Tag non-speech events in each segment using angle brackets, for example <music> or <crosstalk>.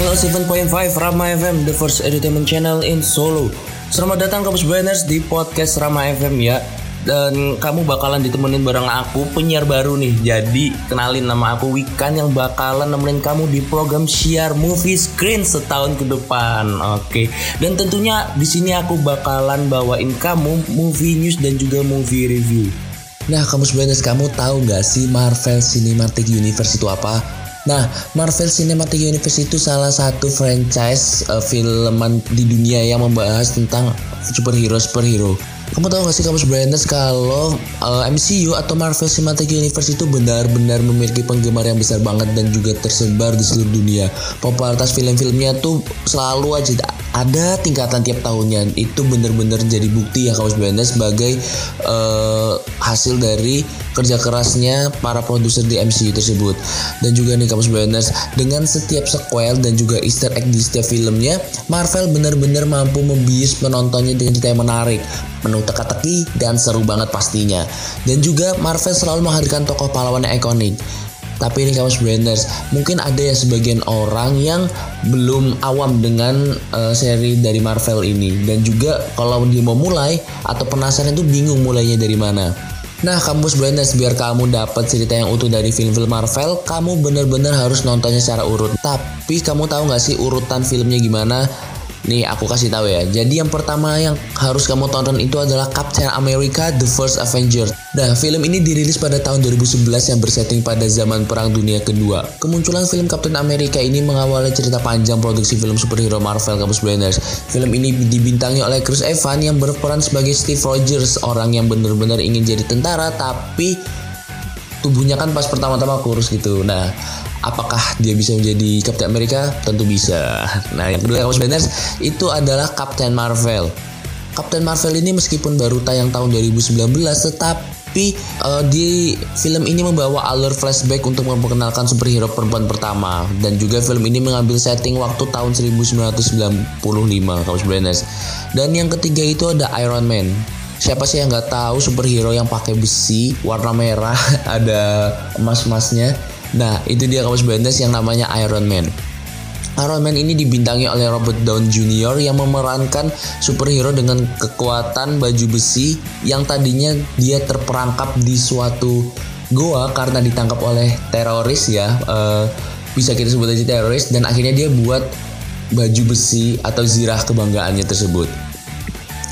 107.5 Rama FM, the first entertainment channel in Solo. Selamat datang ke Banners di podcast Rama FM ya. Dan kamu bakalan ditemenin bareng aku penyiar baru nih. Jadi kenalin nama aku Wikan yang bakalan nemenin kamu di program Siar Movie Screen setahun ke depan. Oke. Dan tentunya di sini aku bakalan bawain kamu movie news dan juga movie review. Nah, kamu sebenarnya kamu tahu nggak sih Marvel Cinematic Universe itu apa? Nah, Marvel Cinematic Universe itu salah satu franchise uh, filman di dunia yang membahas tentang superhero superhero. Kamu tahu gak sih kamu sebenarnya kalau uh, eh, MCU atau Marvel Cinematic Universe itu benar-benar memiliki penggemar yang besar banget dan juga tersebar di seluruh dunia. Popularitas film-filmnya tuh selalu aja ada tingkatan tiap tahunnya. Itu benar-benar jadi bukti ya kamu sebenarnya sebagai uh, hasil dari kerja kerasnya para produser di MCU tersebut. Dan juga nih kamu sebenarnya dengan setiap sequel dan juga Easter egg di setiap filmnya, Marvel benar-benar mampu membius penontonnya dengan cerita yang menarik penuh teka-teki dan seru banget pastinya. Dan juga Marvel selalu menghadirkan tokoh pahlawan yang ikonik. Tapi ini kamu Branders, mungkin ada ya sebagian orang yang belum awam dengan uh, seri dari Marvel ini dan juga kalau dia mau mulai atau penasaran itu bingung mulainya dari mana. Nah, kampus Branders biar kamu dapat cerita yang utuh dari film-film Marvel, kamu bener-bener harus nontonnya secara urut. Tapi kamu tahu nggak sih urutan filmnya gimana? Nih aku kasih tahu ya. Jadi yang pertama yang harus kamu tonton itu adalah Captain America: The First Avenger. Nah, film ini dirilis pada tahun 2011 yang bersetting pada zaman Perang Dunia Kedua. Kemunculan film Captain America ini mengawali cerita panjang produksi film superhero Marvel Campus Blenders. Film ini dibintangi oleh Chris Evans yang berperan sebagai Steve Rogers, orang yang benar-benar ingin jadi tentara tapi tubuhnya kan pas pertama-tama kurus gitu. Nah, apakah dia bisa menjadi Captain America? Tentu bisa. Nah, yang kedua kamu sebenarnya itu adalah Captain Marvel. Captain Marvel ini meskipun baru tayang tahun 2019 tetapi uh, di film ini membawa alur flashback untuk memperkenalkan superhero perempuan pertama dan juga film ini mengambil setting waktu tahun 1995 kamu sebenarnya. Dan yang ketiga itu ada Iron Man siapa sih yang nggak tahu superhero yang pakai besi warna merah <laughs> ada emas-emasnya Nah, itu dia kamu sebenarnya yang namanya Iron Man. Iron Man ini dibintangi oleh Robert Downey Jr. yang memerankan superhero dengan kekuatan baju besi yang tadinya dia terperangkap di suatu goa karena ditangkap oleh teroris ya. Uh, bisa kita sebut aja teroris dan akhirnya dia buat baju besi atau zirah kebanggaannya tersebut.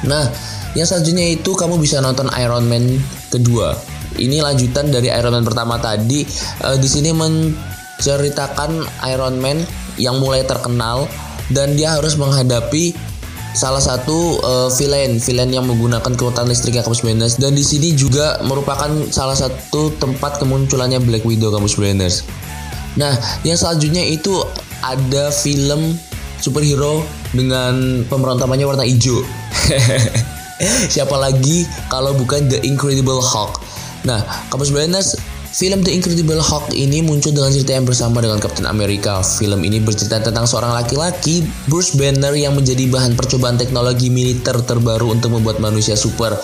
Nah, yang selanjutnya itu kamu bisa nonton Iron Man kedua ini lanjutan dari Iron Man pertama tadi. Uh, di sini menceritakan Iron Man yang mulai terkenal dan dia harus menghadapi salah satu uh, villain villain yang menggunakan kekuatan listrik yang kampus Banners dan di sini juga merupakan salah satu tempat kemunculannya Black Widow kampus Banners. Nah, yang selanjutnya itu ada film superhero dengan pemeran utamanya warna hijau. <laughs> Siapa lagi kalau bukan The Incredible Hulk? Nah, Kampus Blinders Film The Incredible Hulk ini muncul dengan cerita yang bersama dengan Captain America. Film ini bercerita tentang seorang laki-laki, Bruce Banner yang menjadi bahan percobaan teknologi militer terbaru untuk membuat manusia super.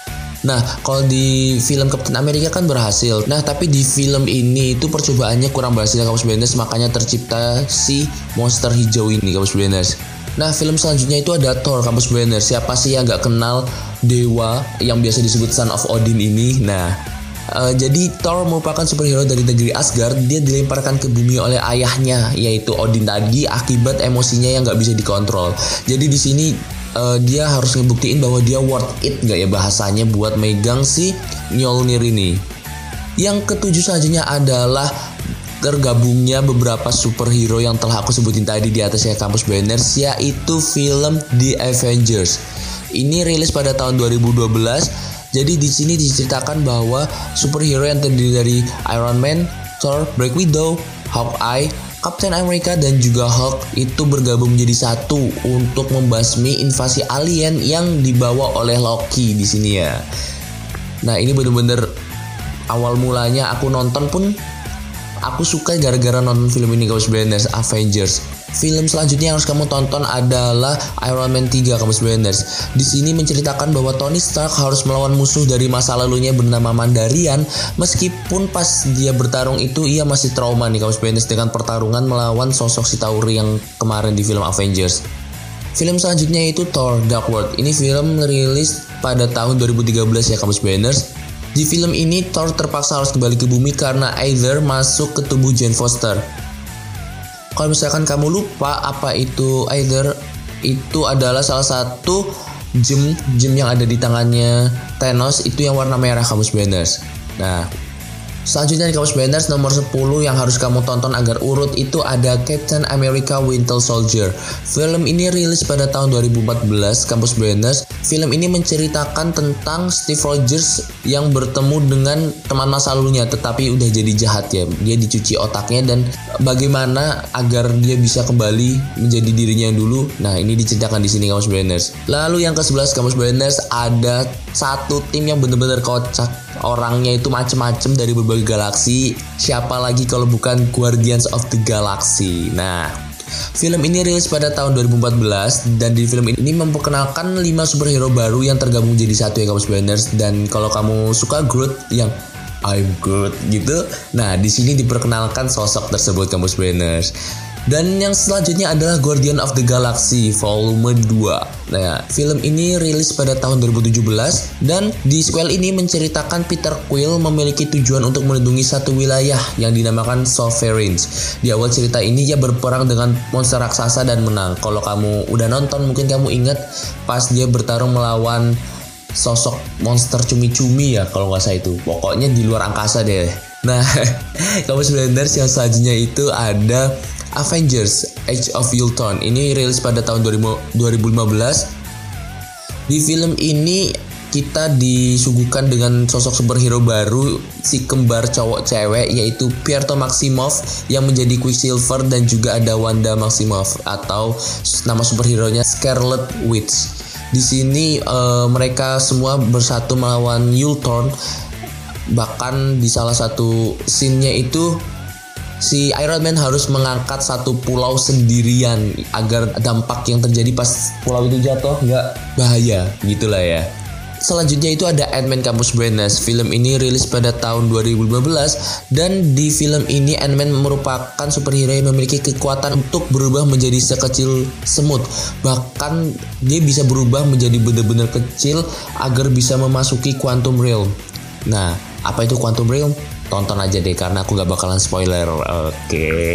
Nah, kalau di film Captain America kan berhasil. Nah, tapi di film ini itu percobaannya kurang berhasil Kampus Blinders, makanya tercipta si monster hijau ini Kampus Blinders. Nah, film selanjutnya itu ada Thor Kampus Blinders. Siapa sih yang nggak kenal dewa yang biasa disebut Son of Odin ini? Nah, Uh, jadi Thor merupakan superhero dari negeri Asgard. Dia dilemparkan ke bumi oleh ayahnya, yaitu Odin tadi, akibat emosinya yang nggak bisa dikontrol. Jadi di sini uh, dia harus ngebuktiin bahwa dia worth it nggak ya bahasanya buat megang si Mjolnir ini. Yang ketujuh selanjutnya adalah tergabungnya beberapa superhero yang telah aku sebutin tadi di atasnya kampus Banners yaitu film The Avengers. Ini rilis pada tahun 2012 jadi di sini diceritakan bahwa superhero yang terdiri dari Iron Man, Thor, Black Widow, Hawkeye, Captain America dan juga Hulk itu bergabung menjadi satu untuk membasmi invasi alien yang dibawa oleh Loki di sini ya. Nah ini bener-bener awal mulanya aku nonton pun aku suka gara-gara nonton film ini Ghost Blenders Avengers. Film selanjutnya yang harus kamu tonton adalah Iron Man 3 kamu Blenders. Di sini menceritakan bahwa Tony Stark harus melawan musuh dari masa lalunya bernama Mandarian meskipun pas dia bertarung itu ia masih trauma nih kamu Blenders dengan pertarungan melawan sosok si Tauri yang kemarin di film Avengers. Film selanjutnya itu Thor Dark World. Ini film rilis pada tahun 2013 ya kamu Blenders. Di film ini Thor terpaksa harus kembali ke bumi karena Aether masuk ke tubuh Jane Foster. Kalau misalkan kamu lupa apa itu either itu adalah salah satu gem gem yang ada di tangannya Thanos itu yang warna merah kamu Benders. Nah, Selanjutnya di Kamus Benders nomor 10 yang harus kamu tonton agar urut itu ada Captain America Winter Soldier. Film ini rilis pada tahun 2014 Kampus Benders. Film ini menceritakan tentang Steve Rogers yang bertemu dengan teman masa lalunya tetapi udah jadi jahat ya. Dia dicuci otaknya dan bagaimana agar dia bisa kembali menjadi dirinya yang dulu. Nah, ini diceritakan di sini Kamus Benders. Lalu yang ke-11 Kamus Benders ada satu tim yang benar-benar kocak orangnya itu macem-macem dari berbagai galaksi siapa lagi kalau bukan Guardians of the Galaxy nah Film ini rilis pada tahun 2014 dan di film ini memperkenalkan 5 superhero baru yang tergabung jadi satu ya kamu Blenders dan kalau kamu suka Groot yang I'm Groot gitu. Nah, di sini diperkenalkan sosok tersebut kamu Blenders. Dan yang selanjutnya adalah Guardian of the Galaxy Volume 2. Nah, film ini rilis pada tahun 2017 dan di sequel ini menceritakan Peter Quill memiliki tujuan untuk melindungi satu wilayah yang dinamakan Sovereigns. Di awal cerita ini ia berperang dengan monster raksasa dan menang. Kalau kamu udah nonton mungkin kamu ingat pas dia bertarung melawan sosok monster cumi-cumi ya kalau nggak salah itu. Pokoknya di luar angkasa deh. Nah, <laughs> kamu sebenarnya yang selanjutnya itu ada Avengers Age of Ultron ini rilis pada tahun 2015. Di film ini kita disuguhkan dengan sosok superhero baru si kembar cowok cewek yaitu Pierto Maximoff yang menjadi Quicksilver dan juga ada Wanda Maximoff atau nama superhero-nya Scarlet Witch. Di sini uh, mereka semua bersatu melawan Ultron bahkan di salah satu scene-nya itu si Iron Man harus mengangkat satu pulau sendirian agar dampak yang terjadi pas pulau itu jatuh nggak bahaya gitulah ya. Selanjutnya itu ada Ant-Man Campus Brandness. Film ini rilis pada tahun 2015 dan di film ini Ant-Man merupakan superhero yang memiliki kekuatan untuk berubah menjadi sekecil semut. Bahkan dia bisa berubah menjadi benar-benar kecil agar bisa memasuki quantum realm. Nah, apa itu quantum realm? Tonton aja deh karena aku gak bakalan spoiler. Oke. Okay.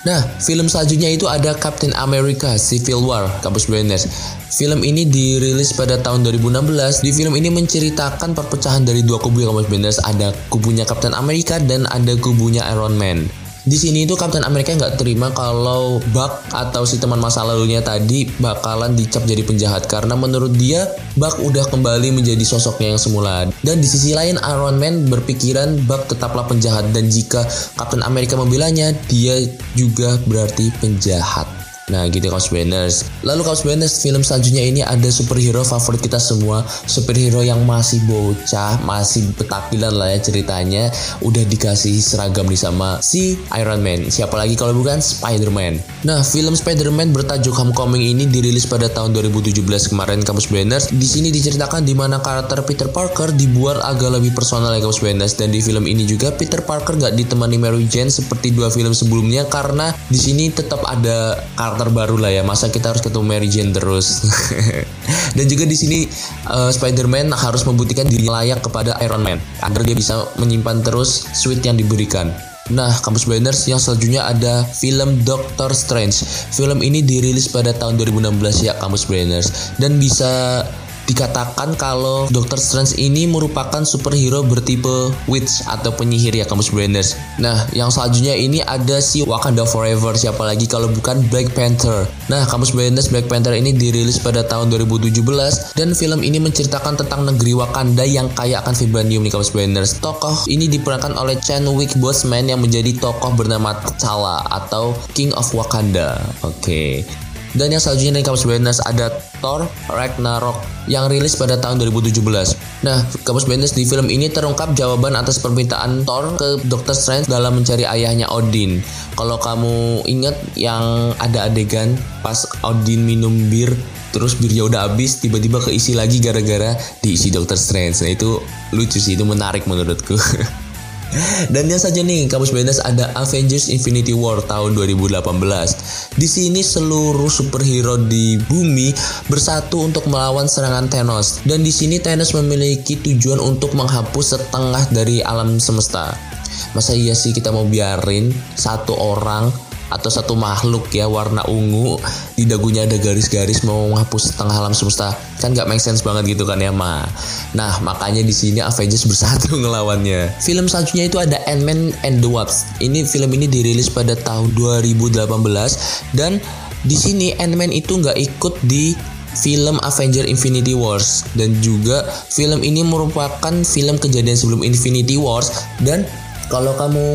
Nah, film selanjutnya itu ada Captain America Civil War, Kampus Blenders. Film ini dirilis pada tahun 2016. Di film ini menceritakan perpecahan dari dua kubu Kampus Blenders. Ada kubunya Captain America dan ada kubunya Iron Man di sini itu Captain America nggak terima kalau Buck atau si teman masa lalunya tadi bakalan dicap jadi penjahat karena menurut dia Buck udah kembali menjadi sosoknya yang semula. Dan di sisi lain Iron Man berpikiran Buck tetaplah penjahat dan jika Captain America membelanya dia juga berarti penjahat. Nah gitu Kaos Banners. Lalu Kaos Banners film selanjutnya ini ada superhero favorit kita semua. Superhero yang masih bocah, masih petakilan lah ya ceritanya. Udah dikasih seragam nih sama si Iron Man. Siapa lagi kalau bukan Spider-Man. Nah film Spider-Man bertajuk Homecoming ini dirilis pada tahun 2017 kemarin Kampus Banners. Di sini diceritakan di mana karakter Peter Parker dibuat agak lebih personal ya Kampus Banners. Dan di film ini juga Peter Parker gak ditemani Mary Jane seperti dua film sebelumnya karena di sini tetap ada karakter karakter baru lah ya. Masa kita harus ketemu Mary Jane terus? <laughs> Dan juga di sini uh, Spider-Man harus membuktikan dirinya layak kepada Iron Man agar dia bisa menyimpan terus suit yang diberikan. Nah, Kampus Blinders yang selanjutnya ada film Doctor Strange. Film ini dirilis pada tahun 2016 ya Kampus Blinders dan bisa Dikatakan kalau Doctor Strange ini merupakan superhero bertipe witch atau penyihir ya kamu Branders. Nah, yang selanjutnya ini ada si Wakanda Forever siapa lagi kalau bukan Black Panther. Nah, kamu Branders Black Panther ini dirilis pada tahun 2017 dan film ini menceritakan tentang negeri Wakanda yang kaya akan vibranium nih kamu Branders. Tokoh ini diperankan oleh Chadwick Boseman yang menjadi tokoh bernama T'Challa atau King of Wakanda. Oke. Okay. Dan yang selanjutnya dari Kamus Branders ada Thor Ragnarok yang rilis pada tahun 2017. Nah, Kamus Benders di film ini terungkap jawaban atas permintaan Thor ke Doctor Strange dalam mencari ayahnya Odin. Kalau kamu ingat yang ada adegan pas Odin minum bir terus birnya udah habis tiba-tiba keisi lagi gara-gara diisi Doctor Strange. Nah, itu lucu sih, itu menarik menurutku. <laughs> Dan yang saja nih, Kamus Benders ada Avengers Infinity War tahun 2018. Di sini seluruh superhero di bumi bersatu untuk melawan serangan Thanos. Dan di sini Thanos memiliki tujuan untuk menghapus setengah dari alam semesta. Masa iya sih kita mau biarin satu orang atau satu makhluk ya warna ungu di dagunya ada garis-garis mau menghapus setengah alam semesta. Kan gak make sense banget gitu kan ya ma. Nah makanya di sini Avengers <laughs> bersatu ngelawannya. Film selanjutnya itu ada Ant-Man and the Wasp. Ini film ini dirilis pada tahun 2018 dan di sini Ant-Man itu nggak ikut di film Avenger Infinity Wars. Dan juga film ini merupakan film kejadian sebelum Infinity Wars. Dan kalau kamu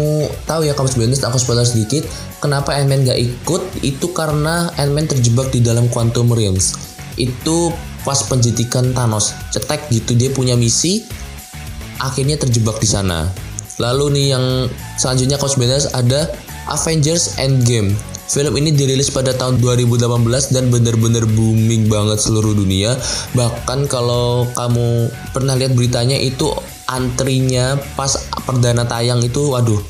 tahu ya kamu sebenarnya aku spoiler sedikit kenapa Ant-Man gak ikut? Itu karena Ant-Man terjebak di dalam Quantum Realms. Itu pas penjetikan Thanos cetek gitu dia punya misi akhirnya terjebak di sana. Lalu nih yang selanjutnya kamu sebenarnya ada Avengers Endgame. Film ini dirilis pada tahun 2018 dan bener-bener booming banget seluruh dunia. Bahkan kalau kamu pernah lihat beritanya itu antrinya pas perdana tayang itu waduh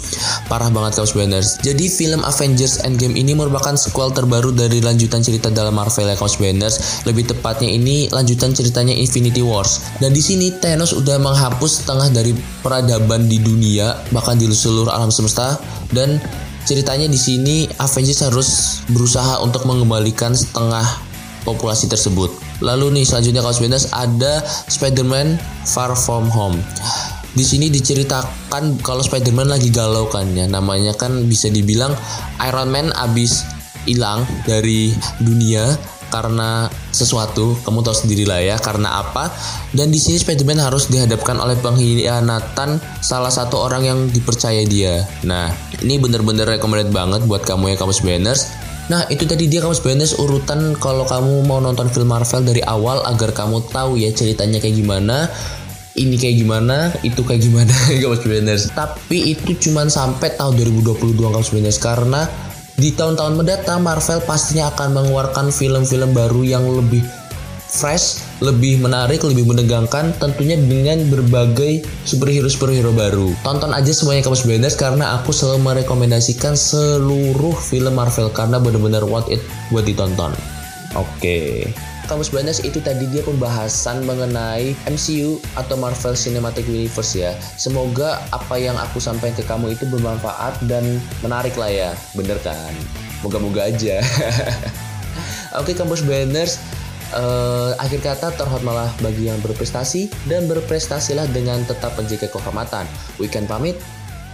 parah banget Chaos Banners. Jadi film Avengers Endgame ini merupakan sequel terbaru dari lanjutan cerita dalam Marvel ya Chaos Banners. Lebih tepatnya ini lanjutan ceritanya Infinity Wars. Dan di sini Thanos udah menghapus setengah dari peradaban di dunia bahkan di seluruh alam semesta dan ceritanya di sini Avengers harus berusaha untuk mengembalikan setengah populasi tersebut. Lalu nih selanjutnya kalau Benders ada Spider-Man Far From Home. Di sini diceritakan kalau Spider-Man lagi galau kan ya. Namanya kan bisa dibilang Iron Man abis hilang dari dunia karena sesuatu kamu tahu sendiri lah ya karena apa dan di sini Spider-Man harus dihadapkan oleh pengkhianatan salah satu orang yang dipercaya dia nah ini bener-bener recommended banget buat kamu ya kamu Banners Nah itu tadi dia kamu Banners urutan kalau kamu mau nonton film Marvel dari awal agar kamu tahu ya ceritanya kayak gimana ini kayak gimana, itu kayak gimana <laughs> kamu Banners. Tapi itu cuma sampai tahun 2022 kamu Banners karena di tahun-tahun mendatang Marvel pastinya akan mengeluarkan film-film baru yang lebih fresh, lebih menarik, lebih menegangkan tentunya dengan berbagai superhero-superhero baru. Tonton aja semuanya kamu Banners karena aku selalu merekomendasikan seluruh film Marvel karena benar-benar worth it buat ditonton. Oke. Okay. Kamus Banas itu tadi dia pembahasan mengenai MCU atau Marvel Cinematic Universe ya. Semoga apa yang aku sampaikan ke kamu itu bermanfaat dan menarik lah ya. Bener kan? Moga-moga aja. <laughs> Oke Kampus Banners, uh, akhir kata terhormatlah bagi yang berprestasi dan berprestasilah dengan tetap menjaga kehormatan. Weekend pamit,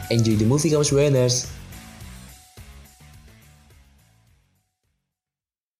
enjoy the movie Kampus Banners.